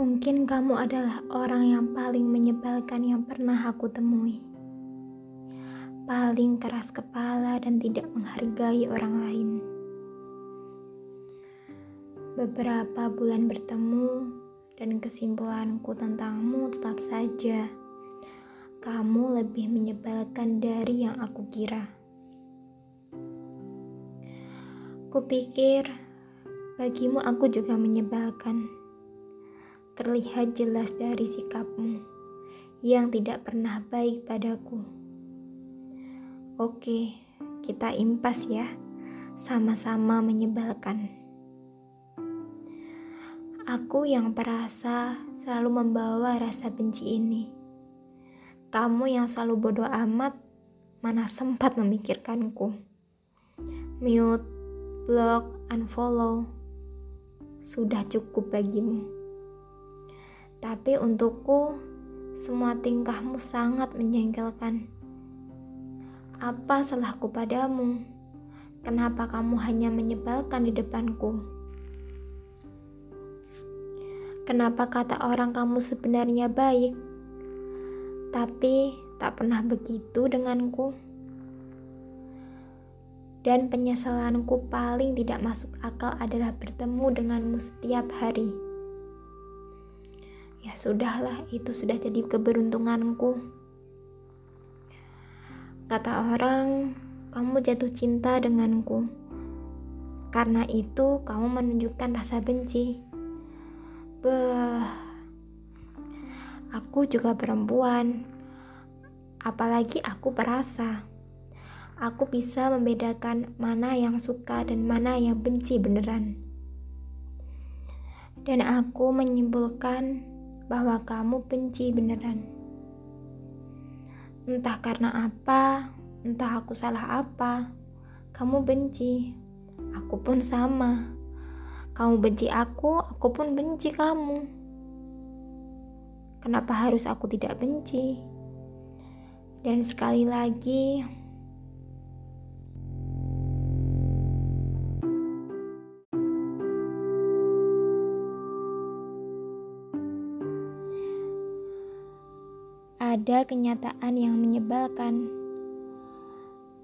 Mungkin kamu adalah orang yang paling menyebalkan yang pernah aku temui. Paling keras kepala dan tidak menghargai orang lain. Beberapa bulan bertemu dan kesimpulanku tentangmu tetap saja. Kamu lebih menyebalkan dari yang aku kira. Kupikir bagimu aku juga menyebalkan terlihat jelas dari sikapmu yang tidak pernah baik padaku. Oke, kita impas ya, sama-sama menyebalkan. Aku yang perasa selalu membawa rasa benci ini. Kamu yang selalu bodoh amat, mana sempat memikirkanku. Mute, block, unfollow, sudah cukup bagimu. Tapi untukku, semua tingkahmu sangat menjengkelkan. Apa salahku padamu? Kenapa kamu hanya menyebalkan di depanku? Kenapa kata orang kamu sebenarnya baik, tapi tak pernah begitu denganku? Dan penyesalanku paling tidak masuk akal adalah bertemu denganmu setiap hari. Ya sudahlah, itu sudah jadi keberuntunganku. Kata orang, kamu jatuh cinta denganku. Karena itu, kamu menunjukkan rasa benci. Beh, aku juga perempuan. Apalagi aku perasa. Aku bisa membedakan mana yang suka dan mana yang benci beneran. Dan aku menyimpulkan bahwa kamu benci beneran. Entah karena apa, entah aku salah apa, kamu benci. Aku pun sama. Kamu benci aku, aku pun benci kamu. Kenapa harus aku tidak benci? Dan sekali lagi, ada kenyataan yang menyebalkan.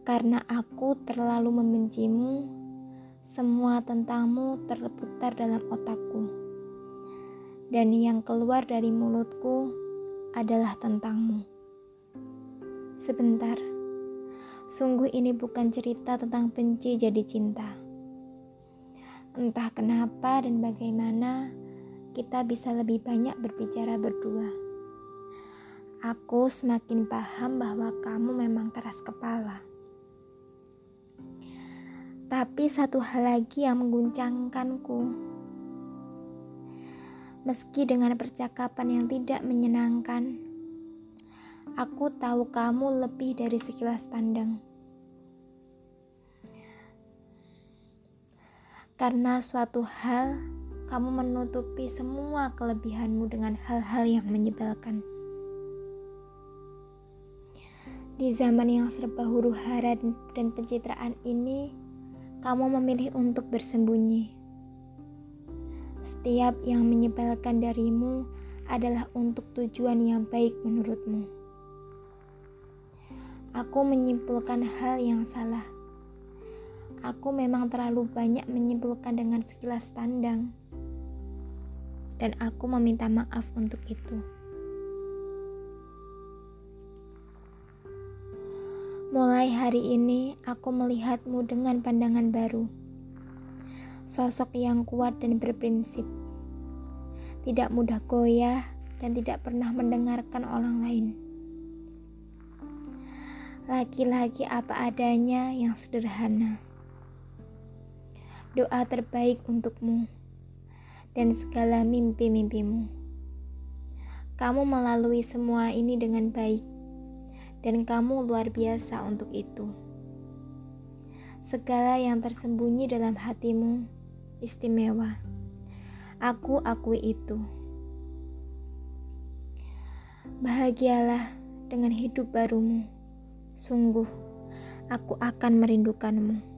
Karena aku terlalu membencimu, semua tentangmu terputar dalam otakku. Dan yang keluar dari mulutku adalah tentangmu. Sebentar, sungguh ini bukan cerita tentang benci jadi cinta. Entah kenapa dan bagaimana kita bisa lebih banyak berbicara berdua. Aku semakin paham bahwa kamu memang keras kepala. Tapi satu hal lagi yang mengguncangkanku. Meski dengan percakapan yang tidak menyenangkan, aku tahu kamu lebih dari sekilas pandang. Karena suatu hal, kamu menutupi semua kelebihanmu dengan hal-hal yang menyebalkan. Di zaman yang serba huru hara dan pencitraan ini, kamu memilih untuk bersembunyi. Setiap yang menyebalkan darimu adalah untuk tujuan yang baik menurutmu. Aku menyimpulkan hal yang salah. Aku memang terlalu banyak menyimpulkan dengan sekilas pandang, dan aku meminta maaf untuk itu. Mulai hari ini, aku melihatmu dengan pandangan baru. Sosok yang kuat dan berprinsip, tidak mudah goyah, dan tidak pernah mendengarkan orang lain. Laki-laki apa adanya yang sederhana. Doa terbaik untukmu dan segala mimpi-mimpimu. Kamu melalui semua ini dengan baik dan kamu luar biasa untuk itu. Segala yang tersembunyi dalam hatimu istimewa. Aku akui itu. Bahagialah dengan hidup barumu. Sungguh, aku akan merindukanmu.